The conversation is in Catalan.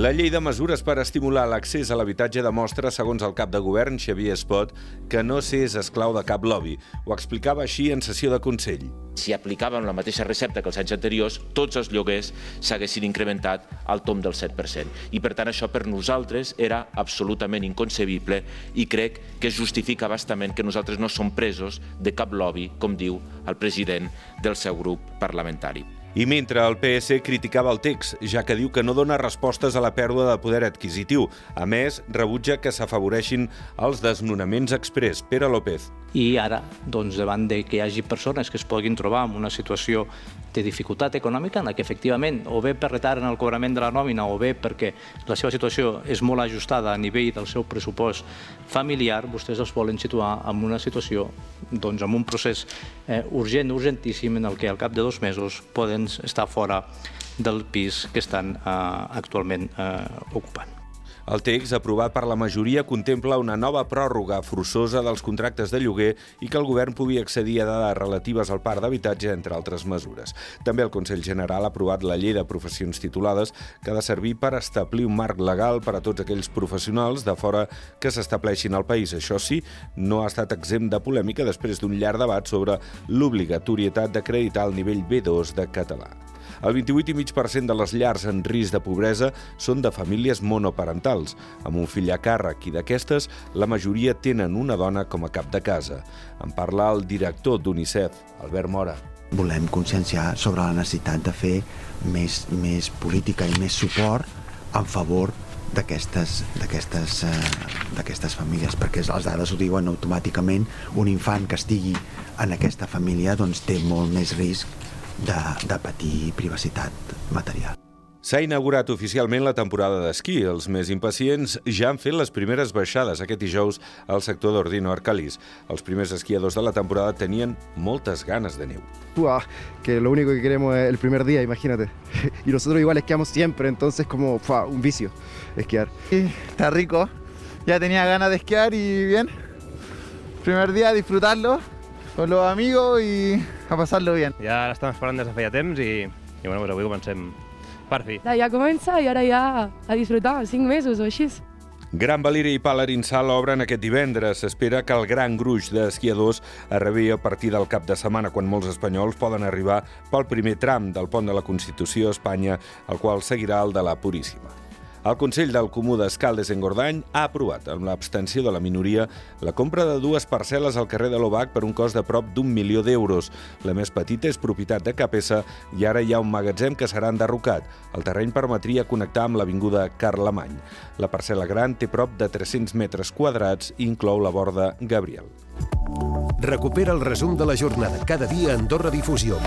La llei de mesures per estimular l'accés a l'habitatge demostra, segons el cap de govern, Xavier Espot, que no s'és esclau de cap lobby. Ho explicava així en sessió de Consell. Si aplicàvem la mateixa recepta que els anys anteriors, tots els lloguers s'haguessin incrementat al tom del 7%. I per tant això per nosaltres era absolutament inconcebible i crec que justifica bastament que nosaltres no som presos de cap lobby, com diu el president del seu grup parlamentari. I mentre el PS criticava el text, ja que diu que no dona respostes a la pèrdua de poder adquisitiu. A més, rebutja que s'afavoreixin els desnonaments express. Pere López. I ara, doncs, davant de que hi hagi persones que es puguin trobar en una situació de dificultat econòmica en la que efectivament o bé per retard en el cobrament de la nòmina o bé perquè la seva situació és molt ajustada a nivell del seu pressupost familiar, vostès els volen situar en una situació, doncs, en un procés eh, urgent, urgentíssim, en el que al cap de dos mesos poden estar fora del pis que estan eh, actualment eh, ocupant. El text, aprovat per la majoria, contempla una nova pròrroga forçosa dels contractes de lloguer i que el govern pugui accedir a dades relatives al parc d'habitatge, entre altres mesures. També el Consell General ha aprovat la llei de professions titulades que ha de servir per establir un marc legal per a tots aquells professionals de fora que s'estableixin al país. Això sí, no ha estat exempt de polèmica després d'un llarg debat sobre l'obligatorietat d'acreditar el nivell B2 de català. El 28,5% de les llars en risc de pobresa són de famílies monoparentals, amb un fill a càrrec, i d'aquestes la majoria tenen una dona com a cap de casa. En parla el director d'UNICEF, Albert Mora. Volem conscienciar sobre la necessitat de fer més, més política i més suport en favor d'aquestes uh, famílies perquè les dades ho diuen automàticament un infant que estigui en aquesta família doncs té molt més risc de, de patir privacitat material. S'ha inaugurat oficialment la temporada d'esquí. Els més impacients ja han fet les primeres baixades aquest dijous al sector d'Ordino Arcalís. Els primers esquiadors de la temporada tenien moltes ganes de neu. Uah, que lo único que queremos es el primer día, imagínate. Y nosotros igual esquiamos siempre, entonces como uah, un vicio esquiar. Sí, está rico. Ya tenía ganas de esquiar y bien. Primer día disfrutarlo con los amigos i a passar-lo bien. Ja l'estàvem esperant des de feia temps i, i bueno, pues avui comencem per fi. Ja comença i ara ja a disfrutar, cinc mesos o així. Gran Valira i Palarinsal obren aquest divendres. S'espera que el gran gruix d'esquiadors arribi a partir del cap de setmana, quan molts espanyols poden arribar pel primer tram del pont de la Constitució a Espanya, el qual seguirà el de la Puríssima. El Consell del Comú d'Escaldes en Gordany ha aprovat, amb l'abstenció de la minoria, la compra de dues parcel·les al carrer de l'Obac per un cost de prop d'un milió d'euros. La més petita és propietat de Capesa i ara hi ha un magatzem que serà enderrocat. El terreny permetria connectar amb l'Avinguda Carlemany. La parcel·la gran té prop de 300 metres quadrats i inclou la borda Gabriel. Recupera el resum de la jornada cada dia a Andorra Difusió.